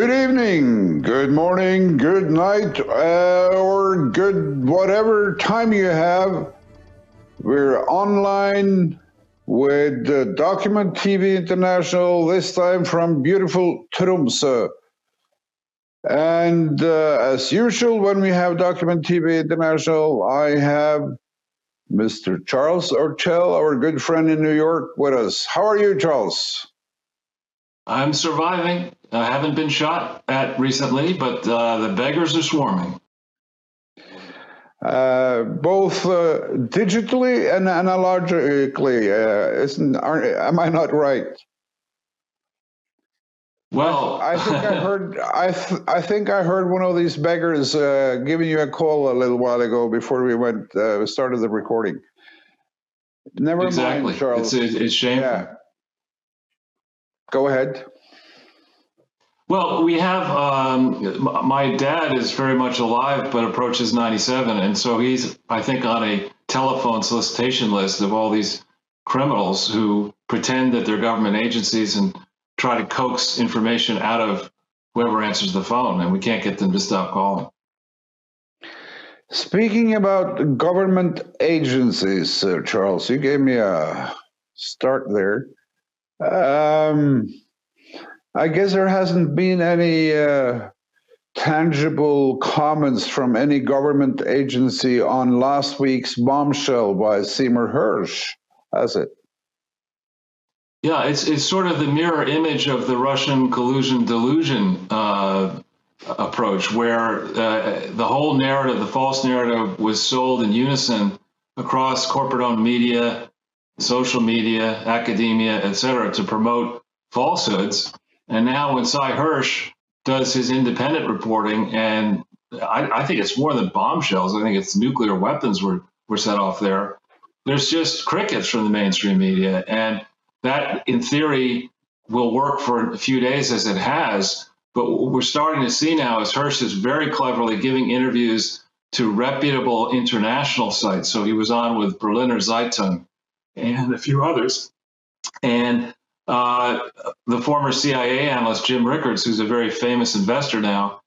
Good evening, good morning, good night, uh, or good whatever time you have. We're online with uh, Document TV International, this time from beautiful Tromsø. And uh, as usual, when we have Document TV International, I have Mr. Charles Ortel, our good friend in New York, with us. How are you, Charles? I'm surviving. I haven't been shot at recently, but uh, the beggars are swarming. Uh, both uh, digitally and analogically, uh, isn't, am I not right? Well, I think I heard. I th- I think I heard one of these beggars uh, giving you a call a little while ago before we went uh, started the recording. Never exactly. mind, Charles. It's, it's shameful. Yeah. Go ahead. Well, we have um, my dad is very much alive, but approaches 97, and so he's I think on a telephone solicitation list of all these criminals who pretend that they're government agencies and try to coax information out of whoever answers the phone, and we can't get them to stop calling. Speaking about government agencies, uh, Charles, you gave me a start there. Um, I guess there hasn't been any uh, tangible comments from any government agency on last week's bombshell by Seymour Hersh, has it? Yeah, it's it's sort of the mirror image of the Russian collusion delusion uh, approach, where uh, the whole narrative, the false narrative, was sold in unison across corporate-owned media, social media, academia, et cetera, to promote falsehoods. And now when Sy Hersh does his independent reporting, and I, I think it's more than bombshells, I think it's nuclear weapons were, were set off there. There's just crickets from the mainstream media. And that, in theory, will work for a few days as it has. But what we're starting to see now is Hersh is very cleverly giving interviews to reputable international sites. So he was on with Berliner Zeitung and a few others. And uh, the former CIA analyst Jim Rickards, who's a very famous investor now,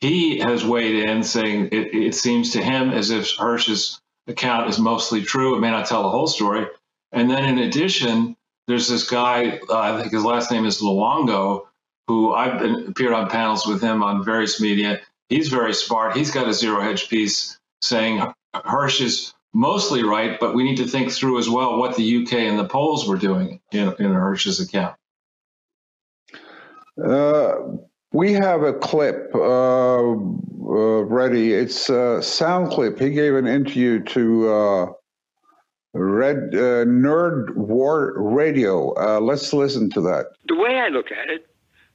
he has weighed in saying it, it seems to him as if Hersh's account is mostly true. It may not tell the whole story. And then in addition, there's this guy, uh, I think his last name is Luongo, who I've been, appeared on panels with him on various media. He's very smart. He's got a zero hedge piece saying Hersh is mostly right, but we need to think through as well what the UK and the Poles were doing in, in Hersh's account. Uh, we have a clip uh, uh, ready. It's a sound clip. He gave an interview to uh, Red uh, Nerd War Radio. Uh, let's listen to that. The way I look at it,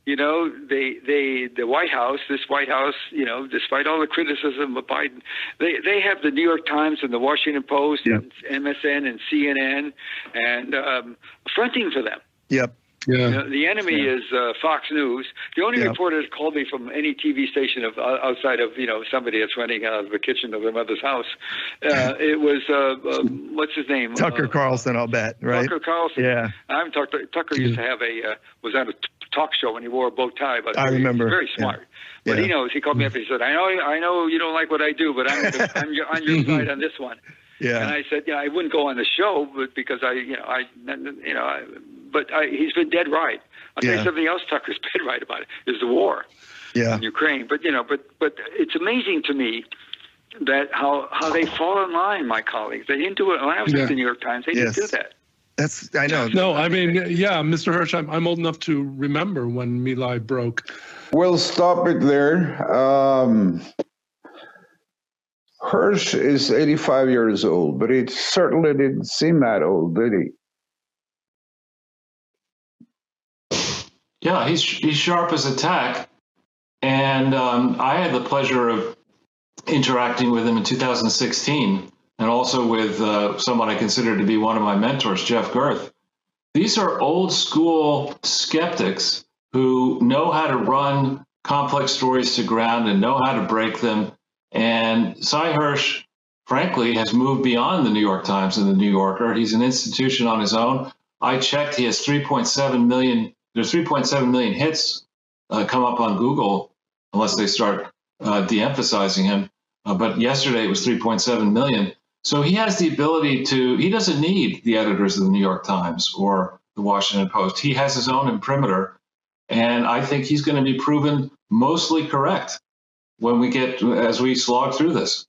you know, they, they, the White House, this White House, you know, despite all the criticism of Biden, they, they have the New York Times and the Washington Post yep. and MSN and CNN and um, fronting for them. Yep. Yeah. You know, the enemy yeah. is uh, Fox News. The only reporter that called me from any TV station of uh, outside of you know somebody that's running out of the kitchen of their mother's house, uh, it was uh, um, what's his name? Tucker uh, Carlson, I'll bet, right? Tucker Carlson. Yeah. I'm Tucker. Tucker used to have a uh, was on a talk show when he wore a bow tie, but I remember. very smart. Yeah. But yeah. he knows. He called me up and he said, "I know, I know you don't like what I do, but I'm, I'm on your mm-hmm. side on this one." Yeah. And I said, "Yeah, I wouldn't go on the show, but because I, you know, I, you know, I, but I, he's been dead right. I'll yeah. tell you something else. Tucker's been right about it is the war yeah. in Ukraine. But you know, but but it's amazing to me that how how they fall in line. My colleagues, they didn't do it when I was yeah. at the New York Times. They yes. didn't do that. That's I know. No, I mean, yeah, Mr. Hersh, I'm, I'm old enough to remember when My Lai broke. We'll stop it there. Um, Hersh is 85 years old, but he certainly didn't seem that old, did he? Yeah, he's he's sharp as a tack, and um, I had the pleasure of interacting with him in 2016, and also with uh, someone I consider to be one of my mentors, Jeff Gerth. These are old school skeptics who know how to run complex stories to ground and know how to break them. And Sy Hersh, frankly, has moved beyond the New York Times and the New Yorker. He's an institution on his own. I checked; he has 3.7 million there's 3.7 million hits uh, come up on Google unless they start uh, de-emphasizing him. Uh, but yesterday it was 3.7 million. So he has the ability to. He doesn't need the editors of the New York Times or the Washington Post. He has his own imprimatur, and I think he's going to be proven mostly correct when we get as we slog through this.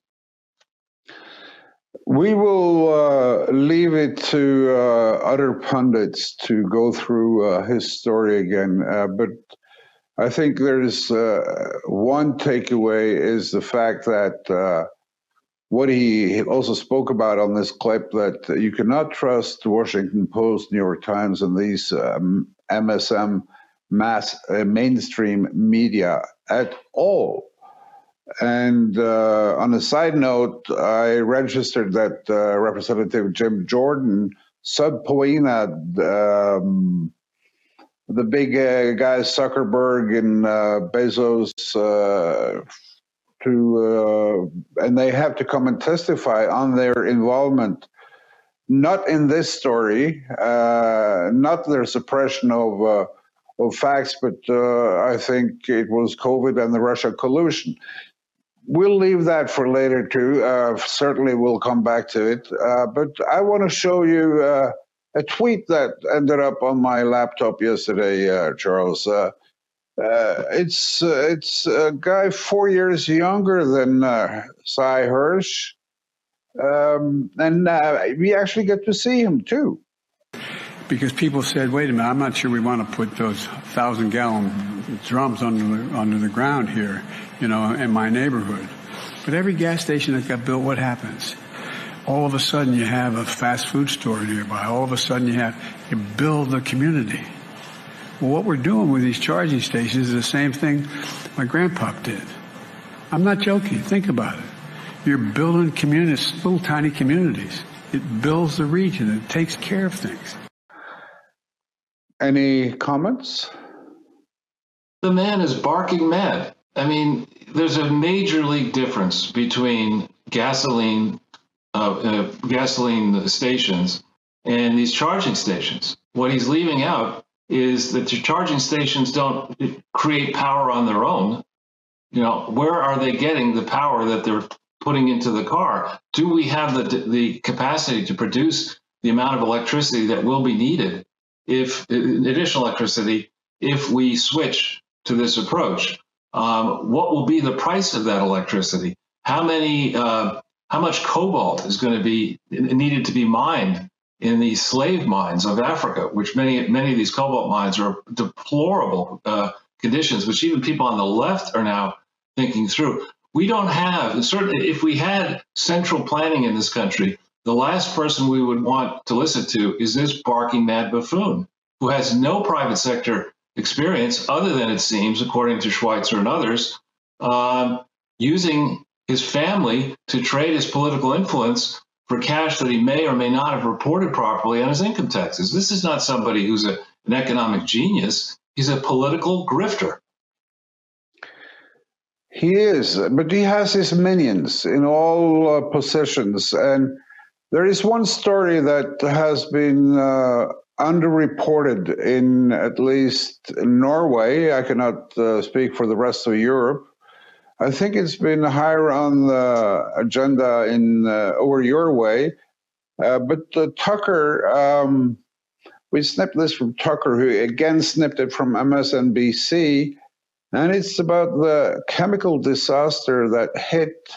We will uh, leave it to uh, other pundits to go through uh, his story again. Uh, but I think there's uh, one takeaway is the fact that uh, what he also spoke about on this clip that you cannot trust Washington Post, New York Times, and these um, MSM mass mainstream media at all. And uh, on a side note, I registered that uh, Representative Jim Jordan subpoenaed um, the big uh, guys, Zuckerberg and uh, Bezos, uh, to, uh, and they have to come and testify on their involvement. Not in this story, not their suppression of of facts, but I think it was COVID and the Russia collusion we'll leave that for later too. Uh, certainly, we'll come back to it. Uh, but I want to show you uh, a tweet that ended up on my laptop yesterday, uh, Charles. Uh, uh, it's it's a guy four years younger than uh, Sy Hersh, um, and we actually get to see him too. Because people said, "Wait a minute, I'm not sure we want to put those thousand gallon drums under the, under the ground here." you know, in my neighborhood. But every gas station that got built, what happens? All of a sudden you have a fast food store nearby. All of a sudden you have, you build the community. Well, what we're doing with these charging stations is the same thing my grandpa did. I'm not joking. Think about it. You're building communities, little tiny communities. It builds the region. It takes care of things. Any comments? The man is barking mad. I mean, there's a major league difference between gasoline uh, uh, gasoline stations and these charging stations. What he's leaving out is that the charging stations don't create power on their own. You know, where are they getting the power that they're putting into the car? Do we have the the capacity to produce the amount of electricity that will be needed if additional electricity if we switch to this approach? um, what will be the price of that electricity? How many, uh, how much cobalt is going to be needed to be mined in the slave mines of Africa, which many many of these cobalt mines are deplorable uh, conditions, which even people on the left are now thinking through. We don't have certainly if we had central planning in this country, the last person we would want to listen to is this barking mad buffoon who has no private sector experience, other than it seems, according to Schweizer and others, um, using his family to trade his political influence for cash that he may or may not have reported properly on his income taxes. This is not somebody who's a, an economic genius. He's a political grifter. He is, but he has his minions in all uh, positions. And there is one story that has been uh, underreported in at least Norway. I cannot uh, speak for the rest of Europe. I think it's been higher on the agenda in uh, over your way. Uh, but Tucker, um, we snipped this from Tucker, who again snipped it from MSNBC, and it's about the chemical disaster that hit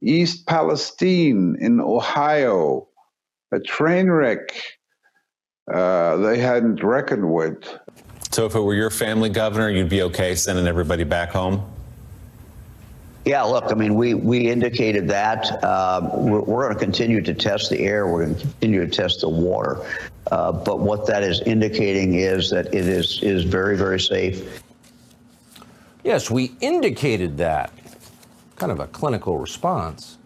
East Palestine in Ohio, a train wreck uh, they hadn't reckoned with. So if it were your family governor, you'd be okay sending everybody back home? Yeah, look, I mean, we, we indicated that. Uh, we're, we're going to continue to test the air. We're going to continue to test the water. Uh, but what that is indicating is that it is, is very, very safe. Yes, we indicated that. Kind of a clinical response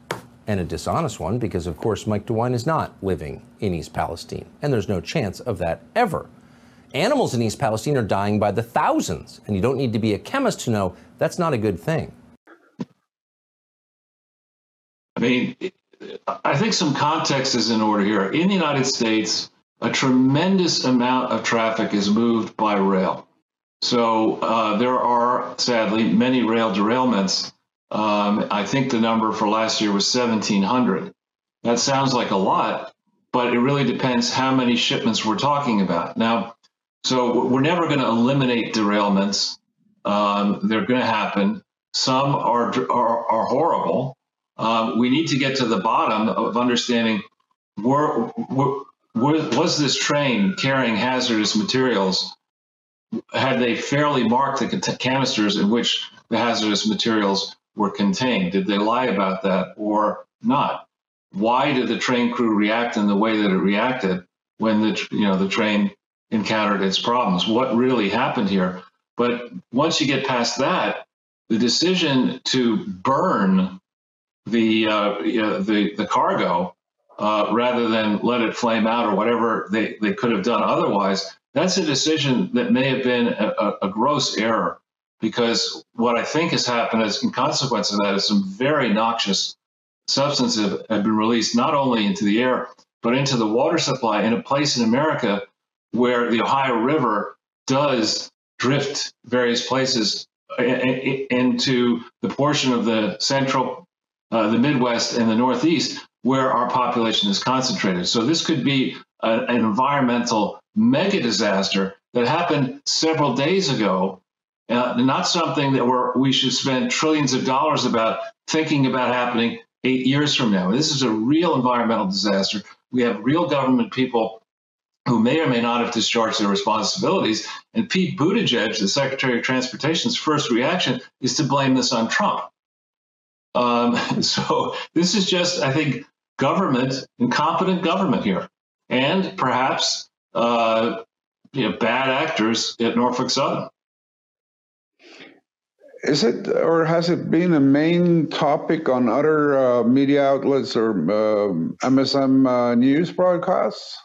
and a dishonest one because, of course, Mike DeWine is not living in East Palestine, and there's no chance of that ever. Animals in East Palestine are dying by the thousands, and you don't need to be a chemist to know that's not a good thing. I mean, I think some context is in order here. In the United States, a tremendous amount of traffic is moved by rail. So uh, there are sadly many rail derailments. Um, I think the number for last year was 1,700. That sounds like a lot, but it really depends how many shipments we're talking about. Now, so we're never going to eliminate derailments. Um, they're going to happen. Some are are, are horrible. Um, we need to get to the bottom of understanding where, where was this train carrying hazardous materials? Had they fairly marked the canisters in which the hazardous materials were contained? Did they lie about that or not? Why did the train crew react in the way that it reacted when the you know the train encountered its problems? What really happened here? But once you get past that, the decision to burn the uh, you know, the the cargo uh, rather than let it flame out or whatever they, they could have done otherwise, that's a decision that may have been a, a, gross error. Because what I think has happened as in consequence of that is some very noxious substances have, been released not only into the air but into the water supply in a place in America where the Ohio River does drift various places i- into the portion of the central, uh, the Midwest, and the Northeast where our population is concentrated. So this could be a, an environmental mega disaster that happened several days ago, uh, not something that we're, we should spend trillions of dollars about thinking about happening eight years from now. This is a real environmental disaster. We have real government people who may or may not have discharged their responsibilities. And Pete Buttigieg, the Secretary of Transportation's first reaction is to blame this on Trump. Um, so this is just, I think, government, incompetent government here, and perhaps uh, you know, bad actors at Norfolk Southern. Is it or has it been a main topic on other uh, media outlets or um MSM uh, news broadcasts?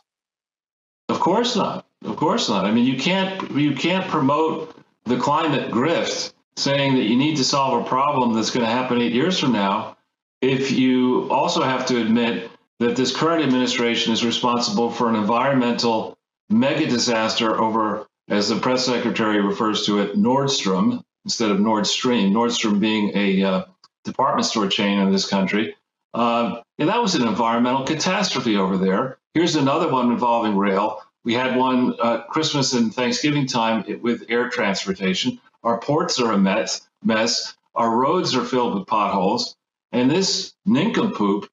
Of course not. Of course not. I mean, you can't you can't promote the climate grift saying that you need to solve a problem that's going to happen eight years from now if you also have to admit that this current administration is responsible for an environmental mega disaster over, as the press secretary refers to it, Nordstrom instead of Nord Stream, Nordstrom being a uh, department store chain in this country. Uh, and that was an environmental catastrophe over there. Here's another one involving rail. We had one uh, Christmas and Thanksgiving time with air transportation. Our ports are a mess. mess. Our roads are filled with potholes. And this nincompoop,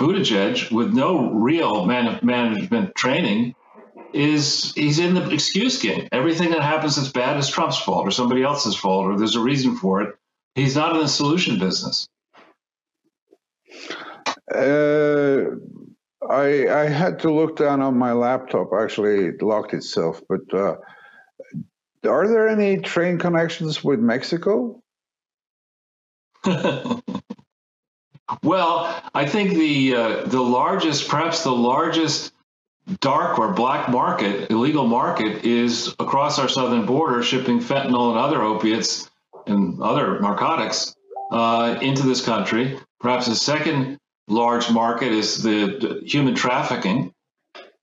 Buttigieg, with no real man- management training, is he's in the excuse game. Everything that happens that's bad is Trump's fault or somebody else's fault or there's a reason for it. He's not in the solution business. Uh, I I had to look down on my laptop. Actually, it locked itself. But uh, are there any train connections with Mexico? well, I think the uh, the largest, perhaps the largest dark or black market, illegal market, is across our southern border, shipping fentanyl and other opiates and other narcotics uh, into this country. Perhaps the second large market is the, the human trafficking.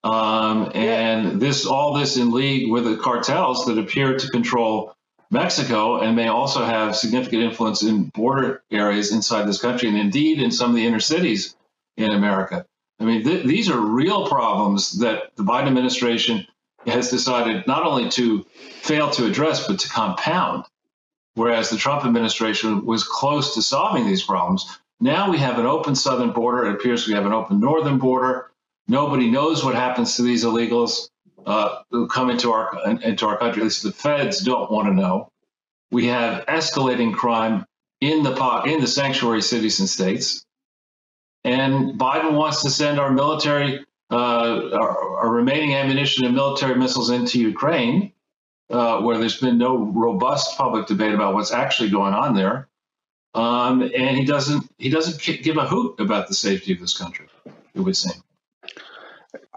Um, and this, all this in league with the cartels that appear to control Mexico and may also have significant influence in border areas inside this country and indeed in some of the inner cities in America. I mean, th- these are real problems that the Biden administration has decided not only to fail to address, but to compound. Whereas the Trump administration was close to solving these problems. Now we have an open southern border. It appears we have an open northern border. Nobody knows what happens to these illegals uh, who come into our into our country. At least the feds don't want to know. We have escalating crime in the in the sanctuary cities and states. And Biden wants to send our military, uh, our, our, remaining ammunition and military missiles into Ukraine, uh, where there's been no robust public debate about what's actually going on there. Um, and he doesn't he doesn't give a hoot about the safety of this country. It would seem.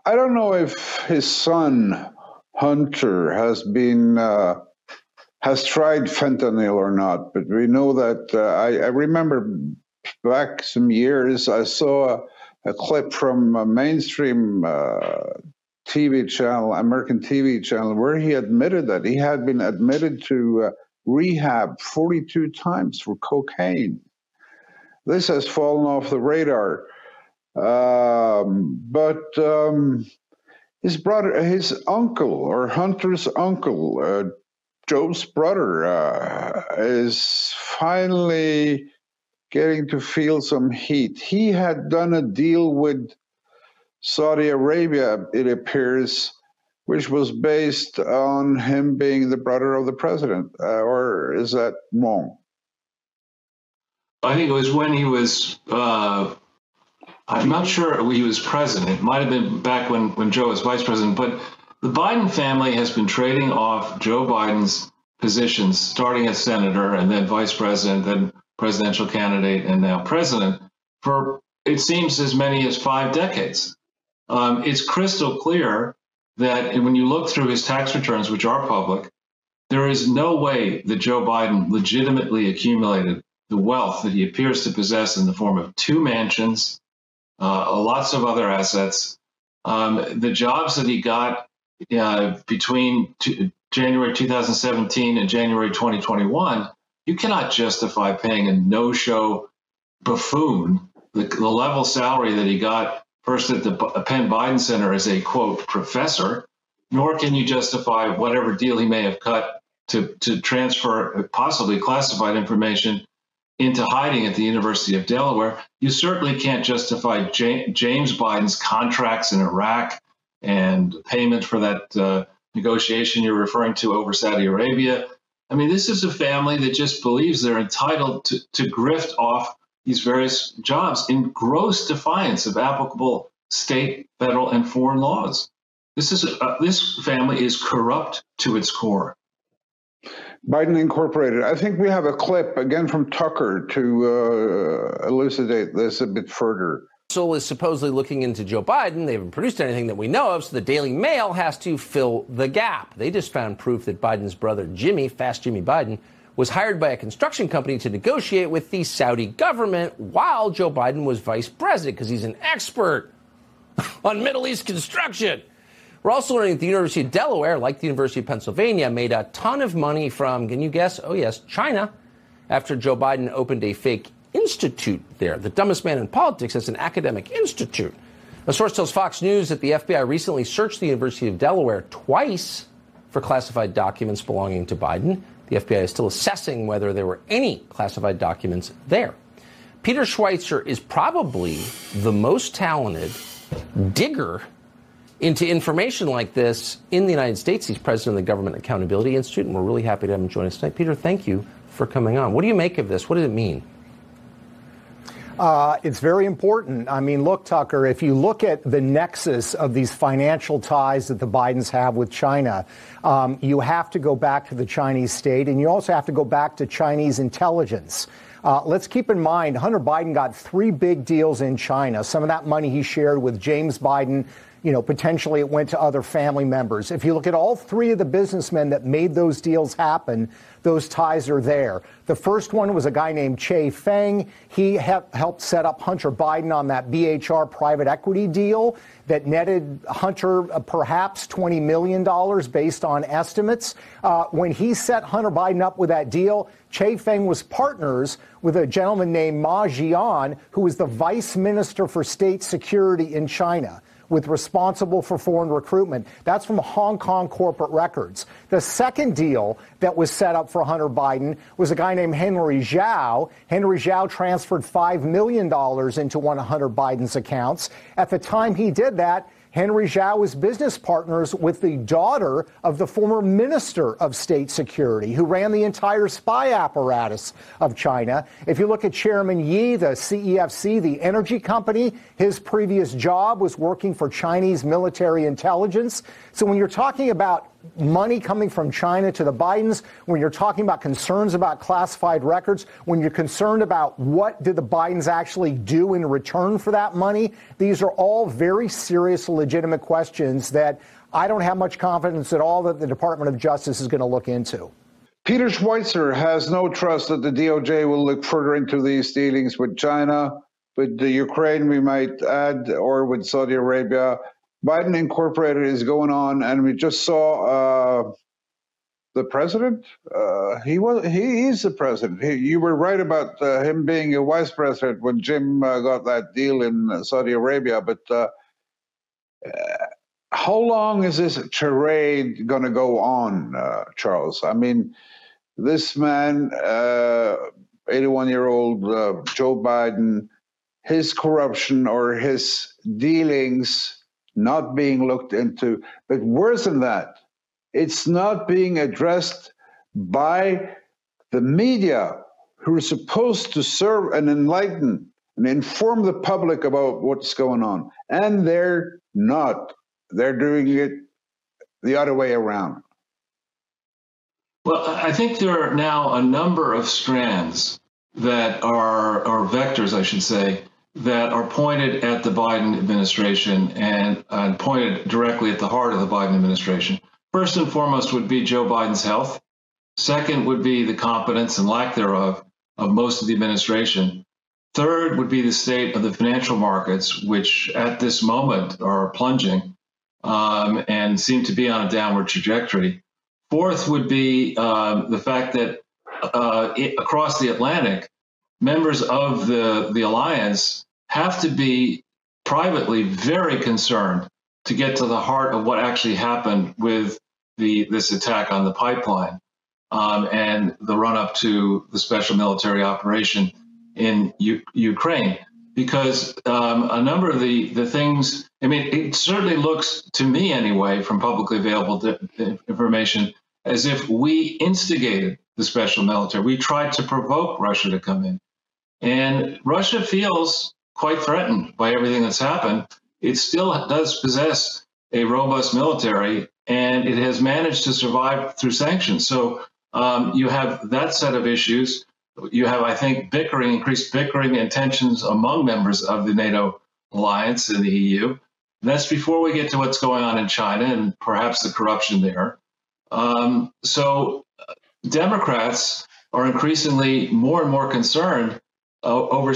I don't know if his son Hunter has been uh, has tried fentanyl or not, but we know that uh, I, I remember back some years, I saw a, a clip from a mainstream uh, TV channel, American TV channel, where he admitted that he had been admitted to uh, rehab 42 times for cocaine. This has fallen off the radar. Um, but um, his brother, his uncle, or Hunter's uncle, uh, Joe's brother, uh, is finally getting to feel some heat. He had done a deal with Saudi Arabia, it appears, which was based on him being the brother of the president. Uh, or is that wrong? I think it was when he was. Uh, I'm not sure he was president. It might have been back when when Joe was vice president. But the Biden family has been trading off Joe Biden's positions, starting as senator and then vice president, then presidential candidate, and now president, for it seems as many as five decades. Um, it's crystal clear that when you look through his tax returns, which are public, there is no way that Joe Biden legitimately accumulated the wealth that he appears to possess in the form of two mansions, uh, lots of other assets. Um, the jobs that he got uh, between January 2017 and January 2021, you cannot justify paying a no show buffoon the, the level salary that he got first at the Penn Biden Center as a quote professor, nor can you justify whatever deal he may have cut to, to transfer possibly classified information into hiding at the University of Delaware. You certainly can't justify James Biden's contracts in Iraq and payment for that uh, negotiation you're referring to over Saudi Arabia. I mean, this is a family that just believes they're entitled to, to grift off these various jobs in gross defiance of applicable state, federal, and foreign laws. This is uh, this family is corrupt to its core. Biden Incorporated. I think we have a clip again from Tucker to uh, elucidate this a bit further. Council is supposedly looking into Joe Biden. They haven't produced anything that we know of, so the Daily Mail has to fill the gap. They just found proof that Biden's brother Jimmy, Fast Jimmy Biden, was hired by a construction company to negotiate with the Saudi government while Joe Biden was vice president because he's an expert on Middle East construction. We're also learning that the University of Delaware, like the University of Pennsylvania, made a ton of money from, can you guess? Oh, yes, China, after Joe Biden opened a fake institute there. The dumbest man in politics has an academic institute. A source tells Fox News that the FBI recently searched the University of Delaware twice for classified documents belonging to Biden. The FBI is still assessing whether there were any classified documents there. Peter Schweizer is probably the most talented digger into information like this in the United States. He's president of the Government Accountability Institute, and we're really happy to have him join us tonight. Peter, thank you for coming on. What do you make of this? What does it mean? Uh, it's very important. I mean, look, Tucker, if you look at the nexus of these financial ties that the Bidens have with China, um, you have to go back to the Chinese state and you also have to go back to Chinese intelligence. Uh, let's keep in mind, Hunter Biden got three big deals in China. Some of that money he shared with James Biden, you know, potentially it went to other family members. If you look at all three of the businessmen that made those deals happen, those ties are there. The first one was a guy named Che Feng. He helped set up Hunter Biden on that BHR private equity deal that netted Hunter uh, perhaps $20 million based on estimates. Uh, when he set Hunter Biden up with that deal, Che Feng was partners with a gentleman named Ma Jian, who was the vice minister for state security in China with responsible for foreign recruitment. That's from Hong Kong corporate records. The second deal that was set up for Hunter Biden was a guy named Henry Zhao. Henry Zhao transferred $5 million into one of Hunter Biden's accounts. At the time he did that, Henry Zhao is business partners with the daughter of the former Minister of State Security, who ran the entire spy apparatus of China. If you look at Chairman Yi, the CEFC, the energy company, his previous job was working for Chinese military intelligence. So when you're talking about money coming from China to the Bidens, when you're talking about concerns about classified records, when you're concerned about what did the Bidens actually do in return for that money, these are all very serious, legitimate questions that I don't have much confidence at all that the Department of Justice is going to look into. Peter Schweizer has no trust that the DOJ will look further into these dealings with China, with the Ukraine, we might add, or with Saudi Arabia Biden Incorporated is going on, and we just saw uh, the president. Uh, he was he is the president. He, you were right about uh, him being a vice president when Jim uh, got that deal in Saudi Arabia. But uh, uh, how long is this charade going to go on, Charles? I mean, this man, 81 year old Joe Biden, his corruption or his dealings not being looked into. But worse than that, it's not being addressed by the media who are supposed to serve and enlighten and inform the public about what's going on. And they're not. They're doing it the other way around. Well, I think there are now a number of strands that are, or vectors, I should say, that are pointed at the Biden administration and uh, pointed directly at the heart of the Biden administration. First and foremost would be Joe Biden's health. Second would be the competence and lack thereof of most of the administration. Third would be the state of the financial markets, which at this moment are plunging um, and seem to be on a downward trajectory. Fourth would be um, the fact that uh, it, across the Atlantic, members of the, the alliance have to be privately very concerned to get to the heart of what actually happened with the this attack on the pipeline um, and the run up to the special military operation in U- Ukraine. Because um, a number of the, the things, I mean, it certainly looks to me anyway, from publicly available information, as if we instigated the special military. We tried to provoke Russia to come in. And Russia feels quite threatened by everything that's happened. It still does possess a robust military, and it has managed to survive through sanctions. So um, you have that set of issues. You have, I think, bickering, increased bickering and tensions among members of the NATO alliance and the EU. And That's before we get to what's going on in China and perhaps the corruption there. Um, so uh, Democrats are increasingly more and more concerned uh, over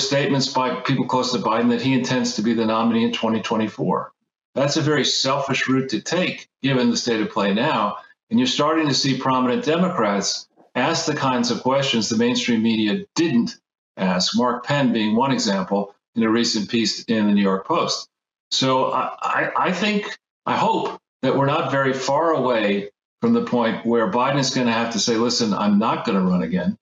by people close to Biden that he intends to be the nominee in 2024. That's a very selfish route to take, given the state of play now. And you're starting to see prominent Democrats ask the kinds of questions the mainstream media didn't ask, Mark Penn being one example in a recent piece in the New York Post. So I, I think, I hope that we're not very far away from the point where Biden is going to have to say, listen, I'm not going to run again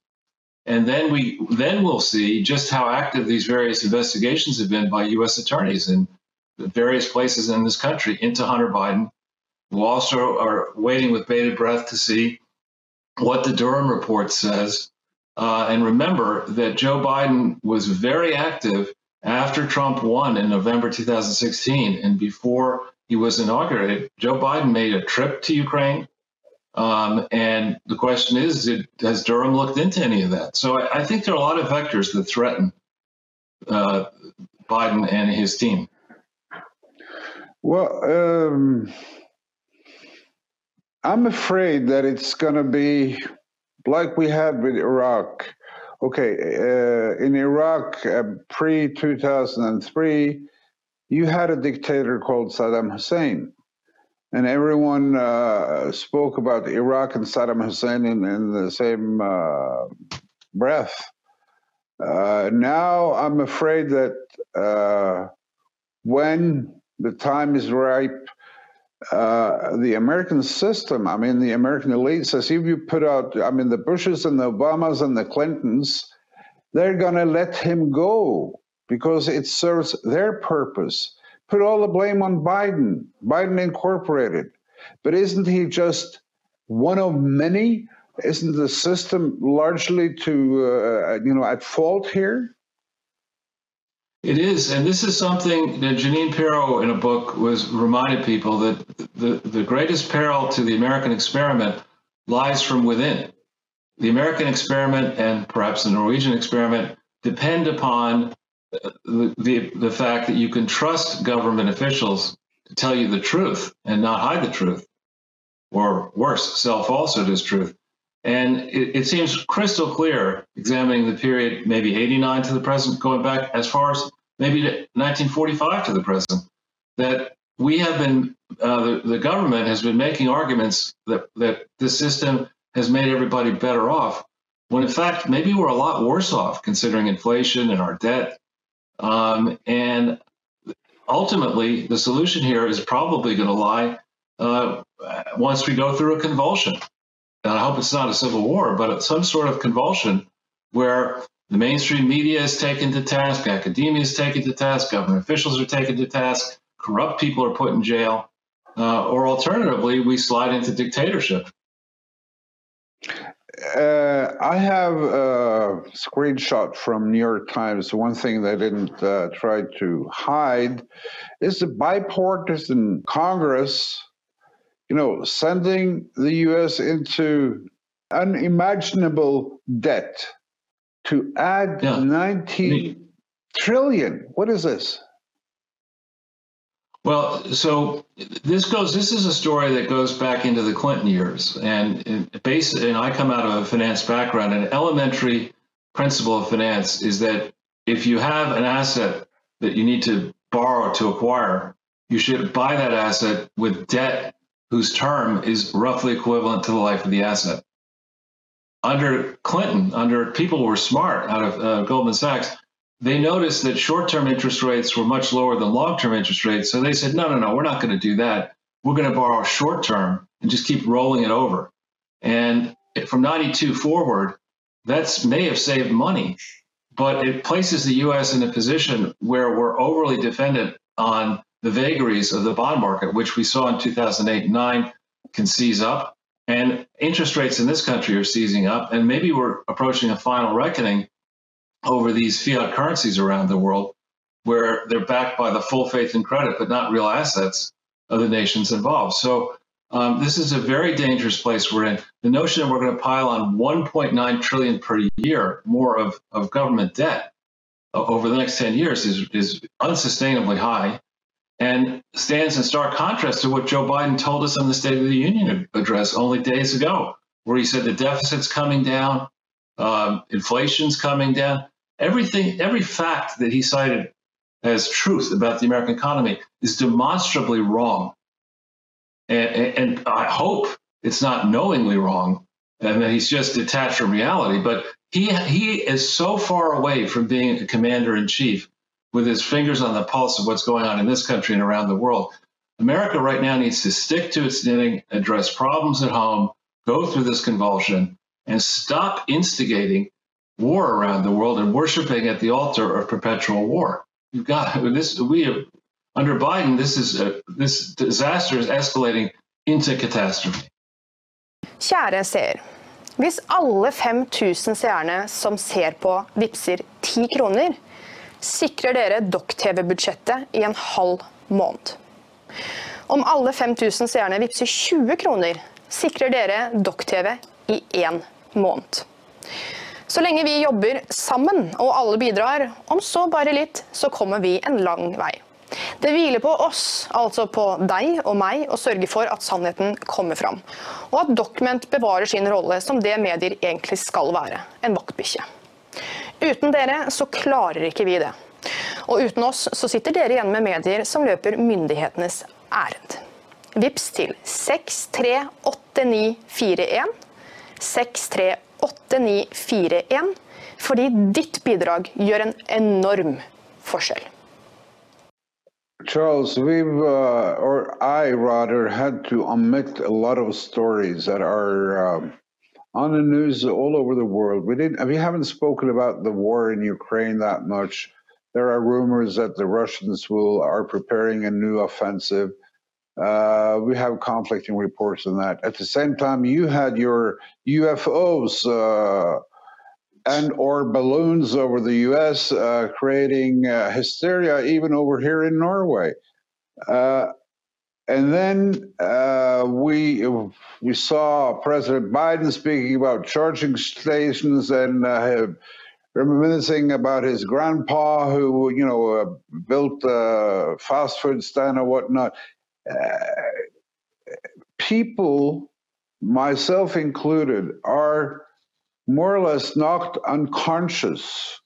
and then we then we'll see just how active these various investigations have been by U.S. attorneys in various places in this country into Hunter Biden. We also are waiting with bated breath to see what the Durham report says. Uh, and remember that Joe Biden was very active after Trump won in November 2016 and before he was inaugurated. Joe Biden made a trip to Ukraine. Um, and the question is, has Durham looked into any of that? So I, I, think there are a lot of vectors that threaten uh, Biden and his team. Well, um, I'm afraid that it's going to be like we had with Iraq. Okay, uh, in Iraq, uh, pre 2003, you had a dictator called Saddam Hussein and everyone uh, spoke about Iraq and Saddam Hussein in, in the same uh, breath. Uh, now I'm afraid that uh, when the time is ripe, uh, the American system, I mean, the American elite says if you put out, I mean, the Bushes and the Obamas and the Clintons, they're going to let him go because it serves their purpose put all the blame on Biden, Biden Incorporated. But isn't he just one of many? Isn't the system largely to uh, you know at fault here? It is, and this is something that Jeanine Pirro in a book was reminded people that the, the greatest peril to the American experiment lies from within. The American experiment and perhaps the Norwegian experiment depend upon the, the, fact that you can trust government officials to tell you the truth and not hide the truth, or worse, sell falsehood as truth. And it, it, seems crystal clear, examining the period maybe 89 to the present, going back as far as maybe 1945 to the present, that we have been, uh, the, the government has been making arguments that, that this system has made everybody better off, when in fact, maybe we're a lot worse off considering inflation and our debt. Um, and ultimately, the solution here is probably going to lie uh, once we go through a convulsion. And I hope it's not a civil war, but some sort of convulsion where the mainstream media is taken to task, academia is taken to task, government officials are taken to task, corrupt people are put in jail, uh, or alternatively, we slide into dictatorship. Uh, I have a screenshot from New York Times. One thing they didn't uh, try to hide is the bipartisan Congress, you know, sending the U.S. into unimaginable debt to add Yeah. 19 trillion. What is this? Well, so this goes. This is a story that goes back into the Clinton years, and base. And I come out of a finance background. An elementary principle of finance is that if you have an asset that you need to borrow to acquire, you should buy that asset with debt whose term is roughly equivalent to the life of the asset. Under Clinton, under people who were smart out of uh, Goldman Sachs, they noticed that short-term interest rates were much lower than long-term interest rates. So they said, no, no, no, we're not going to do that. We're going to borrow short-term and just keep rolling it over. And from 92 forward, that's may have saved money, but it places the U.S. in a position where we're overly dependent on the vagaries of the bond market, which we saw in 2008 and 9 can seize up. And interest rates in this country are seizing up. And maybe we're approaching a final reckoning over these fiat currencies around the world where they're backed by the full faith and credit, but not real assets of the nations involved. So um, this is a very dangerous place we're in. The notion that we're going to pile on 1.9 trillion per year more of, of government debt over the next 10 years is, is unsustainably high and stands in stark contrast to what Joe Biden told us on the State of the Union address only days ago, where he said the deficit's coming down, um, inflation's coming down everything, every fact that he cited as truth about the American economy is demonstrably wrong. And, and, I hope it's not knowingly wrong and that he's just detached from reality. But he, he is so far away from being a commander in chief with his fingers on the pulse of what's going on in this country and around the world. America right now needs to stick to its knitting, address problems at home, go through this convulsion, and stop instigating war around the world and worshiping at the altar of perpetual war. You've got this. We have under Biden. This is a, this disaster is escalating into catastrophe. Kjære seer. Hvis alle 5000 seerne som ser på, vippser 10 kroner, sikrer dere Dokk-TV-budsjettet i en halv måned. Om alle 5000 seerne vippser 20 kroner, sikrer dere Dokk-TV i én måned. Så lenge vi jobber sammen og alle bidrar, om så bare litt, så kommer vi en lang vei. Det hviler på oss, altså på deg og meg, å sørge for at sannheten kommer fram. Og at Document bevarer sin rolle som det medier egentlig skal være, en vaktbikkje. Uten dere så klarer ikke vi det. Og uten oss så sitter dere igjen med medier som løper myndighetenes ærend. Vips til 638941. 638941, fordi ditt bidrag gjør en enorm forskjell. Charles, we've, uh, or I rather, had to omit a lot of stories that are um, on the news all over the world. We didn't, we haven't spoken about the war in Ukraine that much. There are rumors that the Russians will are preparing a new offensive. Uh, we have conflicting reports on that. At the same time, you had your UFOs uh, and or balloons over the U.S., uh, creating uh, hysteria even over here in Norway. Uh, and then uh, we we saw President Biden speaking about charging stations and reminiscing about his grandpa who you know uh, built a fast food stand or whatnot. People, myself included, are more or less knocked unconscious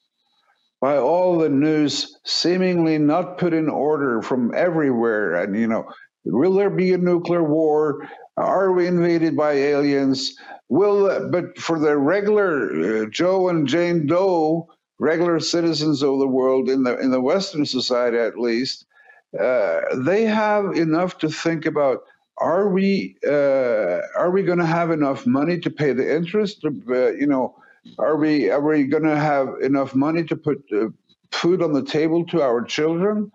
by all the news seemingly not put in order from everywhere. And, you know, will there be a nuclear war? Are we invaded by aliens? Will, but for the regular uh, Joe and Jane Doe, regular citizens of the world in the in the Western society at least, they have enough to think about. Are we uh, are we going to have enough money to pay the interest? Uh, you know, are we are we going to have enough money to put uh, food on the table to our children?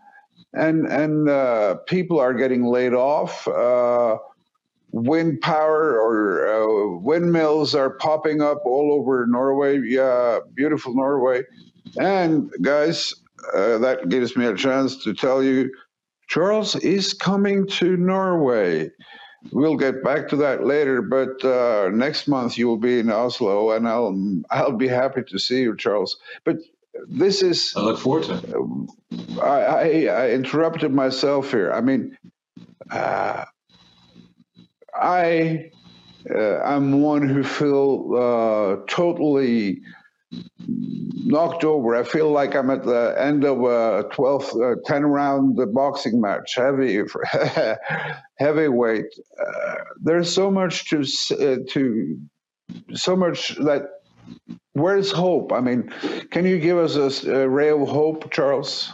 And and uh, people are getting laid off. Uh, wind power or uh, windmills are popping up all over Norway. Yeah, beautiful Norway. And guys, uh, that gives me a chance to tell you, Charles is coming to Norway. We'll get back to that later, but uh, next month you will be in Oslo, and I'll I'll be happy to see you, Charles. But this is. I look forward to it. I, I, I interrupted myself here. I mean, uh, I uh, am one who feel uh, totally knocked over. I feel like I'm at the end of a 12, uh, 10 round boxing match, heavy, heavyweight. Uh, there's so much to uh, to so much that. Where's hope? I mean, can you give us a, a ray of hope, Charles?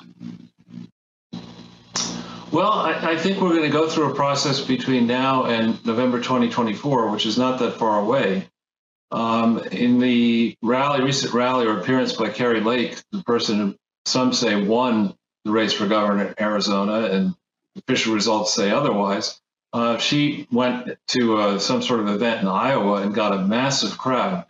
Well, I, I, think we're going to go through a process between now and November 2024, which is not that far away. Um, in the rally, recent rally or appearance by Kari Lake, the person who some say won the race for governor in Arizona, and official results say otherwise, uh, she went to uh, some sort of event in Iowa and got a massive crowd.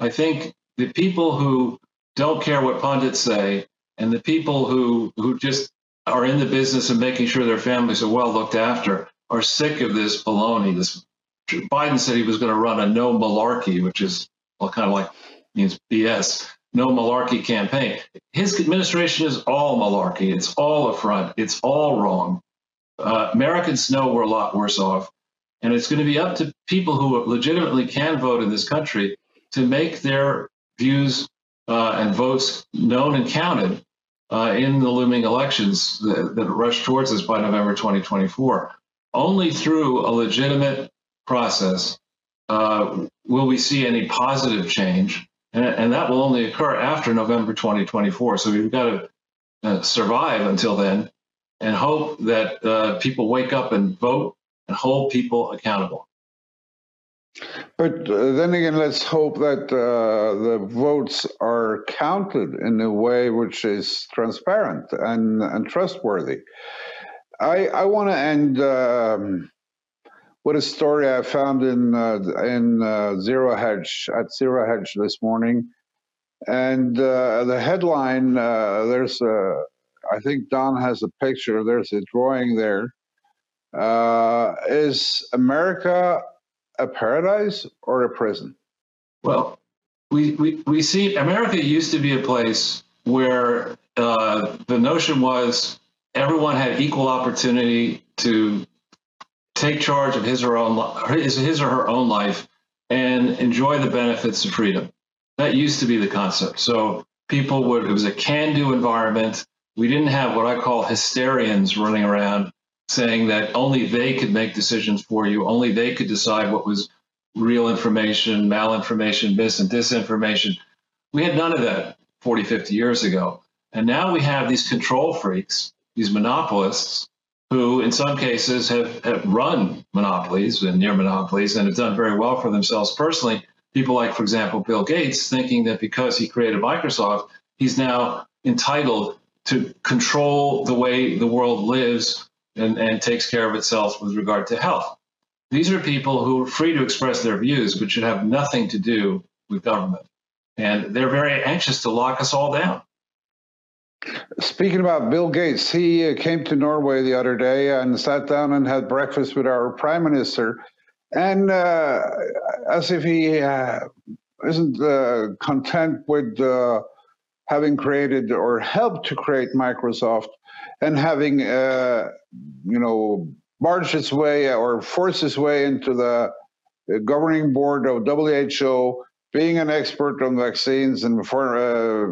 I think the people who don't care what pundits say and the people who who just are in the business of making sure their families are well looked after are sick of this baloney. This Biden said he was going to run a no malarkey, which is well, kind of like means BS. No malarkey campaign. His administration is all malarkey. It's all a front. It's all wrong. Uh, Americans know we're a lot worse off, and it's going to be up to people who legitimately can vote in this country to make their views uh, and votes known and counted uh, in the looming elections that, that rush towards us by November 2024. Only through a legitimate process uh, will we see any positive change, and, and, that will only occur after November 2024. So we've got to uh, survive until then and hope that uh, people wake up and vote and hold people accountable. But uh, then again, let's hope that uh, the votes are counted in a way which is transparent and, and trustworthy. I, I want to end um, with a story I found in uh, in uh, Zero Hedge at Zero Hedge this morning, and uh, the headline uh, there's a I think Don has a picture. There's a drawing there. is America a paradise or a prison? Well, we, we, we see America used to be a place where uh, the notion was everyone had equal opportunity to take charge of his or, own, his, his or her own life and enjoy the benefits of freedom. That used to be the concept. So people would, it was a can do environment. We didn't have what I call hysterians running around saying that only they could make decisions for you, only they could decide what was real information, malinformation, mis and disinformation. We had none of that 40, 50 years ago. And now we have these control freaks, these monopolists, who in some cases have, have run monopolies and near monopolies and have done very well for themselves personally. People like, for example, Bill Gates, thinking that because he created Microsoft, he's now entitled to control the way the world lives and, and takes care of itself with regard to health. These are people who are free to express their views, but should have nothing to do with government. And they're very anxious to lock us all down. Speaking about Bill Gates, he uh, came to Norway the other day and sat down and had breakfast with our prime minister. And uh, as if he uh, isn't uh, content with uh, having created or helped to create Microsoft, and having uh, you know barged its way or forced its way into the governing board of WHO being an expert on vaccines and uh, uh,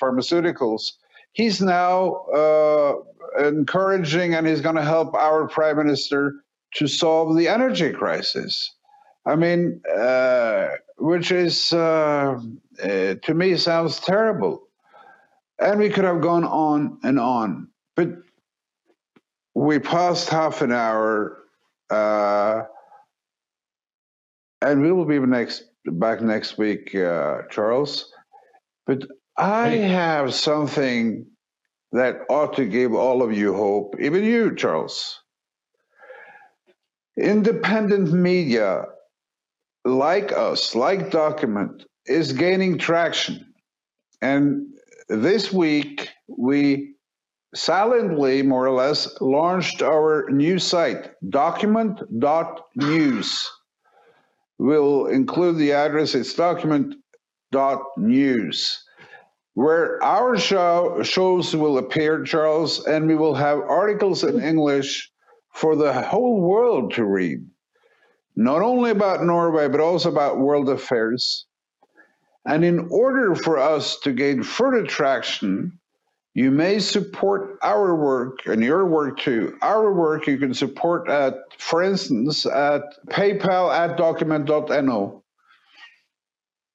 pharmaceuticals, he's now uh, encouraging and he's going to help our prime minister to solve the energy crisis. I mean, uh, which is uh, uh, to me sounds terrible. And we could have gone on and on, but we passed half an hour, uh, and we will be the next back next week, uh, Charles. But I have something that ought to give all of you hope, even you, Charles. Independent media like us, like Document, is gaining traction. And this week, we silently, more or less, launched our new site, document.news. We'll include the address, it's document.news, where our show, shows will appear, Charles, and we will have articles in English for the whole world to read not only about Norway, but also about world affairs. And in order for us to gain further traction, you may support our work and your work too. Our work you can support at, for instance, at PayPal at document.no.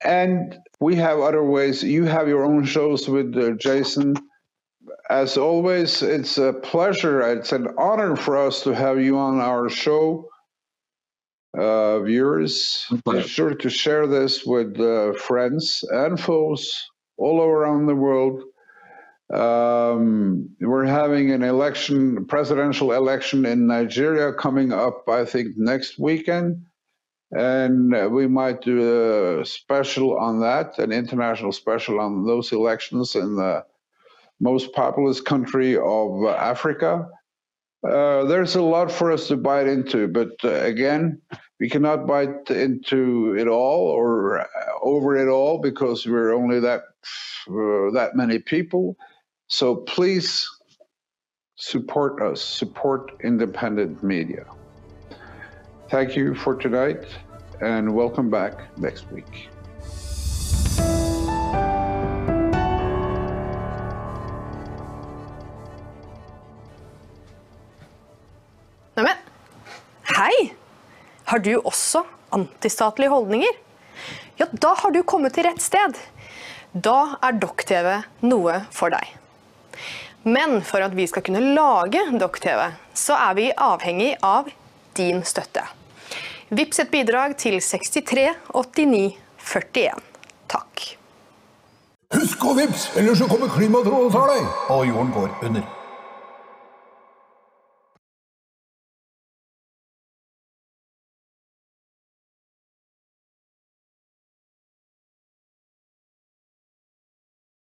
And we have other ways. You have your own shows with uh, Jason. As always, it's a pleasure. It's an honor for us to have you on our show uh, viewers. Be sure to share this with uh, friends and foes all around the world. Um, we're having an election, presidential election in Nigeria coming up, I think, next weekend. And we might do a special on that, an international special on those elections in the most populous country of Africa. Uh, there's a lot for us to bite into, but uh, again, we cannot bite into it all or over it all because we're only that uh, that many people. So please support us, support independent media. Thank you for tonight, and welcome back next week. Hei! Har du også antistatlige holdninger? Ja, da har du kommet til rett sted. Da er Dokk-TV noe for deg. Men for at vi skal kunne lage Dokk-TV, så er vi avhengig av din støtte. Vips et bidrag til 63 89 41. Takk. Husk å vips, ellers så kommer klimatrollet og tar deg, og jorden går under.